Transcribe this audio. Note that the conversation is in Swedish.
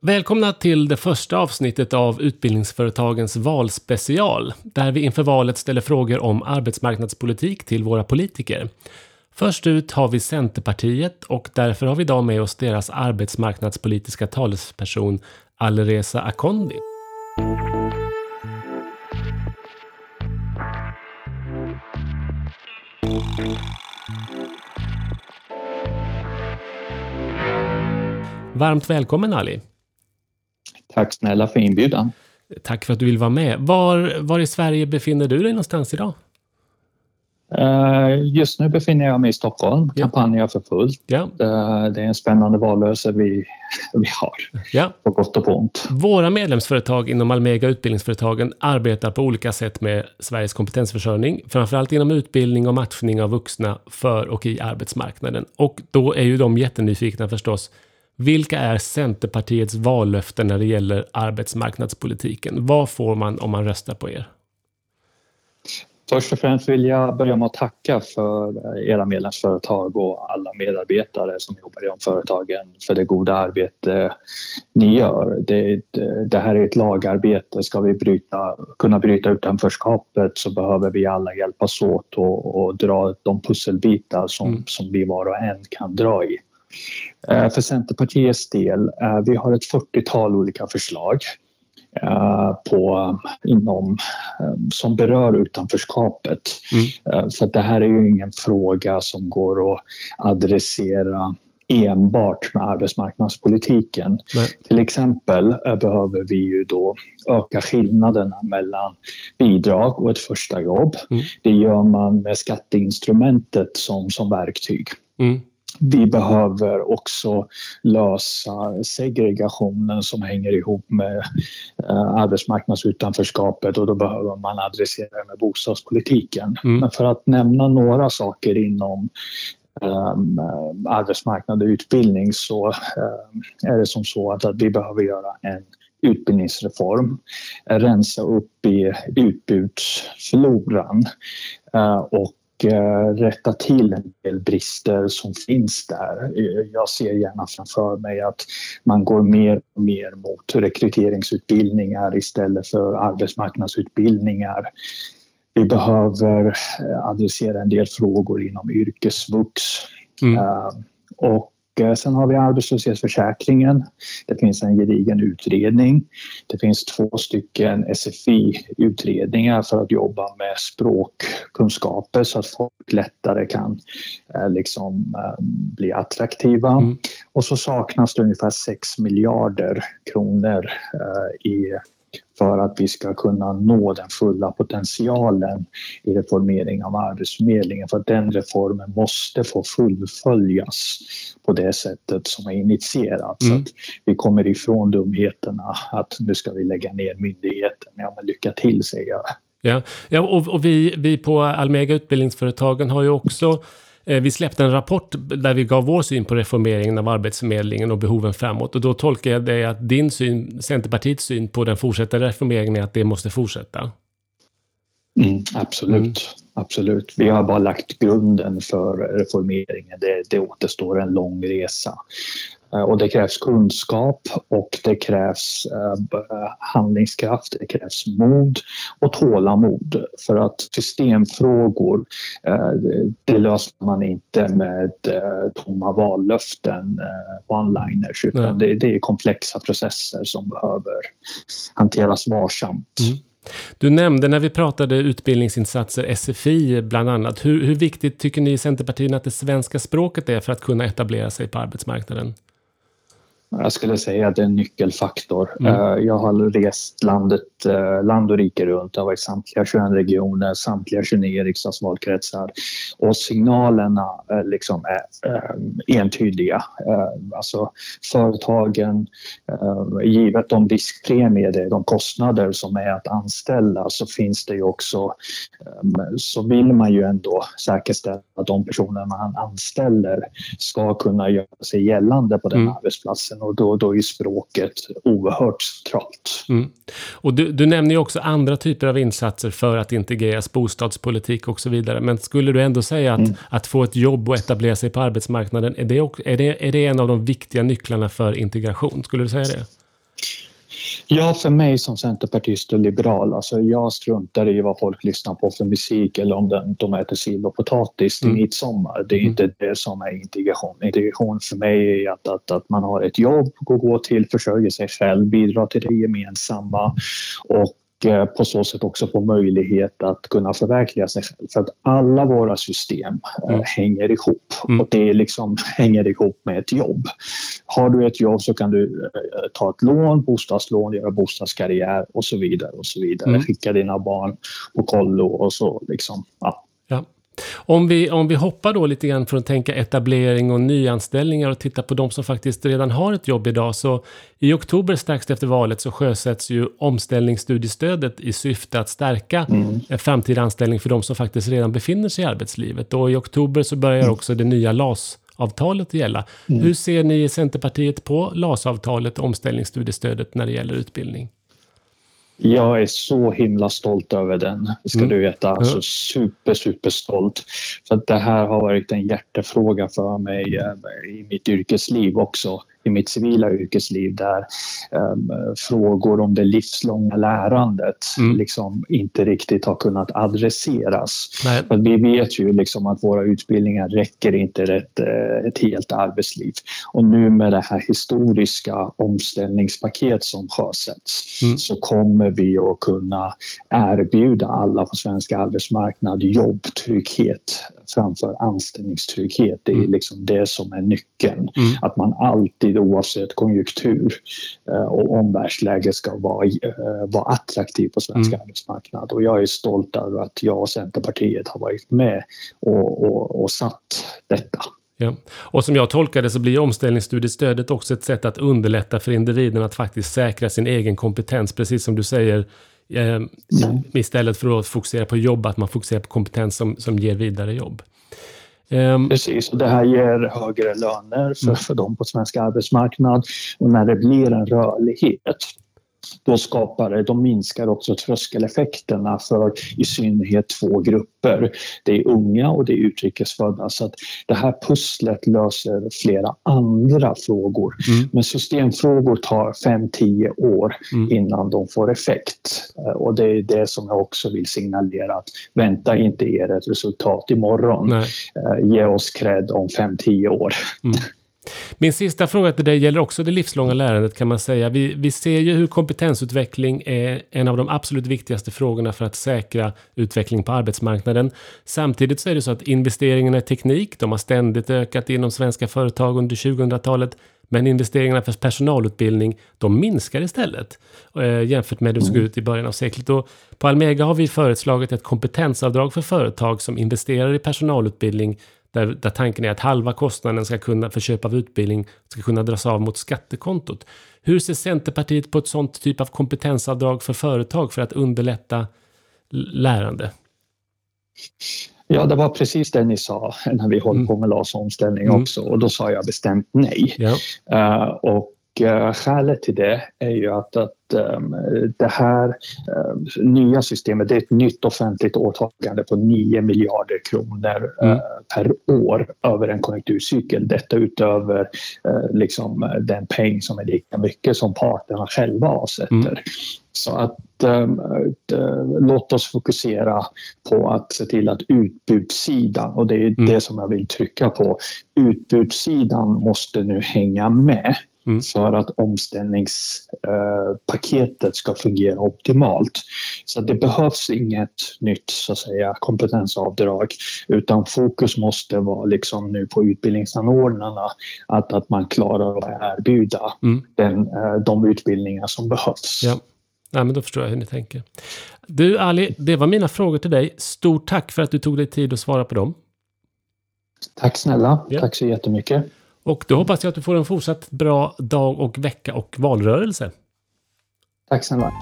Välkomna till det första avsnittet av Utbildningsföretagens valspecial, där vi inför valet ställer frågor om arbetsmarknadspolitik till våra politiker. Först ut har vi Centerpartiet och därför har vi idag med oss deras arbetsmarknadspolitiska talesperson Alireza Akondi. Varmt välkommen Ali! Tack snälla för inbjudan. Tack för att du vill vara med. Var, var i Sverige befinner du dig någonstans idag? Uh, just nu befinner jag mig i Stockholm. Ja. Kampanjen för fullt. Ja. Uh, det är en spännande valrörelse vi, vi har. Ja. På gott och på ont. Våra medlemsföretag inom Almega Utbildningsföretagen arbetar på olika sätt med Sveriges kompetensförsörjning. Framförallt inom utbildning och matchning av vuxna för och i arbetsmarknaden. Och då är ju de jättenyfikna förstås vilka är Centerpartiets vallöften när det gäller arbetsmarknadspolitiken? Vad får man om man röstar på er? Först och främst vill jag börja med att tacka för era medlemsföretag och alla medarbetare som jobbar i de företagen för det goda arbete ni gör. Det, det här är ett lagarbete. Ska vi bryta, kunna bryta utanförskapet så behöver vi alla hjälpas åt och, och dra de pusselbitar som, mm. som vi var och en kan dra i. Eh, för Centerpartiets del, eh, vi har ett 40-tal olika förslag eh, på, inom, som berör utanförskapet. Mm. Så det här är ju ingen fråga som går att adressera enbart med arbetsmarknadspolitiken. Nej. Till exempel behöver vi ju då öka skillnaderna mellan bidrag och ett första jobb. Mm. Det gör man med skatteinstrumentet som, som verktyg. Mm vi behöver också lösa segregationen som hänger ihop med eh, arbetsmarknadsutanförskapet och då behöver man adressera det med bostadspolitiken. Mm. Men för att nämna några saker inom um, arbetsmarknad och utbildning så um, är det som så att, att vi behöver göra en utbildningsreform, rensa upp i utbudsfloran uh, och rätta till en del brister som finns där. Jag ser gärna framför mig att man går mer och mer mot rekryteringsutbildningar istället för arbetsmarknadsutbildningar. Vi behöver eh, adressera en del frågor inom yrkesvux. Mm. Och Eh, sen har vi arbetslöshetsförsäkringen. Det finns en gedigen utredning. Det finns två stycken SFI-utredningar för att jobba med språkkunskaper så att folk lättare kan eh, liksom, eh, bli attraktiva. Mm. Och så saknas det ungefär 6 miljarder kronor i för att vi ska kunna nå den fulla potentialen i reformering av Arbetsförmedlingen. För att den reformen måste få fullföljas på det sättet som är initierat. Mm. Så att vi kommer ifrån dumheterna att nu ska vi lägga ner myndigheten. Ja, men lycka till säger jag. Ja, ja och, och vi, vi på Almega Utbildningsföretagen har ju också vi släppte en rapport där vi gav vår syn på reformeringen av Arbetsförmedlingen och behoven framåt. Och då tolkar jag det att din syn, Centerpartiets syn på den fortsatta reformeringen är att det måste fortsätta. Mm, absolut. Mm. Absolut. Vi har bara lagt grunden för reformeringen. Det, det återstår en lång resa. Eh, och det krävs kunskap och det krävs eh, handlingskraft, det krävs mod och tålamod. För att systemfrågor, eh, det löser man inte med tomma vallöften, one-liners, utan det, det är komplexa processer som behöver hanteras varsamt. Mm. Du nämnde när vi pratade utbildningsinsatser, SFI bland annat. Hur, hur viktigt tycker ni i Centerpartiet att det svenska språket är för att kunna etablera sig på arbetsmarknaden? Jag skulle säga att det är en nyckelfaktor. Mm. Eh, jag har rest landet, eh, land och rike runt. Jag har varit i samtliga 21 regioner, samtliga 29 riksdagsvalkretsar. Och signalerna eh, liksom är entydiga. Alltså företagen, givet de riskpremier, de kostnader som är att anställa så finns det ju också, så vill man ju ändå säkerställa att de personer man anställer ska kunna göra sig gällande på den mm. arbetsplatsen och då, då är språket oerhört centralt. Mm. Och du, du nämner ju också andra typer av insatser för att integreras, bostadspolitik och så vidare. Men skulle du ändå säga att, mm. att få ett jobb och etablera sig på arbetsmarknaden, är det, är, det, är det en av de viktiga nycklarna för integration? Skulle du säga det? Ja, för mig som centerpartist och liberal, alltså jag struntar i vad folk lyssnar på för musik eller om de, de äter sill och potatis till mm. midsommar. Det är mm. inte det som är integration. Integration för mig är att, att, att man har ett jobb att gå till, försörjer sig själv, bidrar till det gemensamma och på så sätt också få möjlighet att kunna förverkliga sig själv. För att alla våra system eh, mm. hänger ihop mm. och det liksom hänger ihop med ett jobb. Har du ett jobb så kan du eh, ta ett lån, bostadslån, göra bostadskarriär och så vidare och så vidare. Mm. Skicka dina barn på kollo och så liksom. Ja. ja. Om vi, om vi hoppar då lite grann från att tänka etablering och nyanställningar och tittar på de som faktiskt redan har ett jobb idag. Så i oktober strax efter valet så sjösätts ju omställningsstudiestödet i syfte att stärka mm. framtida anställning för de som faktiskt redan befinner sig i arbetslivet. Och i oktober så börjar mm. också det nya LAS avtalet gälla. Mm. Hur ser ni i Centerpartiet på LAS-avtalet, omställningsstudiestödet, när det gäller utbildning? Jag är så himla stolt över den, ska mm. du veta. Alltså super, super stolt. För att det här har varit en hjärtefråga för mig eh, i mitt yrkesliv också i mitt civila yrkesliv där um, frågor om det livslånga lärandet mm. liksom inte riktigt har kunnat adresseras. För vi vet ju liksom att våra utbildningar räcker inte ett, eh, ett helt arbetsliv. Och nu med det här historiska omställningspaket som sjösätts mm. så kommer vi att kunna erbjuda alla på svensk arbetsmarknad jobbtrygghet framför anställningstrygghet. Det är mm. liksom det som är nyckeln. Mm. Att man alltid oavsett konjunktur eh, och omvärldsläge ska vara, eh, vara attraktiv på svensk mm. arbetsmarknad. Och jag är stolt över att jag och Centerpartiet har varit med och, och, och satt detta. Ja. Och som jag tolkar det så blir omställningsstudiestödet också ett sätt att underlätta för individen att faktiskt säkra sin egen kompetens, precis som du säger, eh, mm. istället för att fokusera på jobb, att man fokuserar på kompetens som, som ger vidare jobb. Um, Precis, och det här ger högre löner för, mm. för dem på svensk arbetsmarknad. Och när det blir en rörlighet då skapar det, de minskar också tröskeleffekterna för i synnerhet två grupper. Det är unga och det är utrikesfödda. Så att det här pusslet löser flera andra frågor. Mm. Men systemfrågor tar 5-10 år mm. innan de får effekt. Eh, och det är det som jag också vill signalera att vänta inte er ett resultat imorgon. Nej. Eh, ge oss cred om 5-10 år. Mm. Min sista fråga till dig gäller också det livslånga lärandet kan man säga. Vi, vi ser ju hur kompetensutveckling är en av de absolut viktigaste frågorna för att säkra utveckling på arbetsmarknaden. Samtidigt så är det så att investeringarna i teknik, de har ständigt ökat inom svenska företag under 2000-talet. Men investeringarna för personalutbildning, de minskar istället eh, jämfört med hur det såg ut i början av seklet. Och på Almega har vi föreslagit ett kompetensavdrag för företag som investerar i personalutbildning där, där tanken är att halva kostnaden ska kunna, för köp av utbildning ska kunna dras av mot skattekontot. Hur ser Centerpartiet på ett sånt typ av kompetensavdrag för företag för att underlätta lärande? Ja, det var precis det ni sa när vi höll mm. på med LAS-omställning mm. också och då sa jag bestämt nej. Ja. Uh, och uh, skälet till det är ju att, att um, det här uh, nya systemet det är ett nytt offentligt åtagande på 9 miljarder kronor mm. uh, per år över en konjunkturcykel. Detta utöver uh, liksom, den peng som är lika mycket som parterna själva avsätter. Mm. Så att um, låt oss fokusera på att se till att utbudssidan, och det är mm. det som jag vill trycka på, utbudssidan måste nu hänga med mm. för att omställningspaketet ska fungera optimalt. Så det behövs inget nytt så att säga, kompetensavdrag utan fokus måste vara liksom nu på utbildningsanordnarna att, att man klarar att erbjuda mm. den, eh, de utbildningar som behövs. Ja. Ja, men då förstår jag hur ni tänker. Du Ali, det var mina frågor till dig. Stort tack för att du tog dig tid att svara på dem. Tack snälla. Ja. Tack så jättemycket. Och då hoppas jag att du får en fortsatt bra dag och vecka och valrörelse. Tack snälla.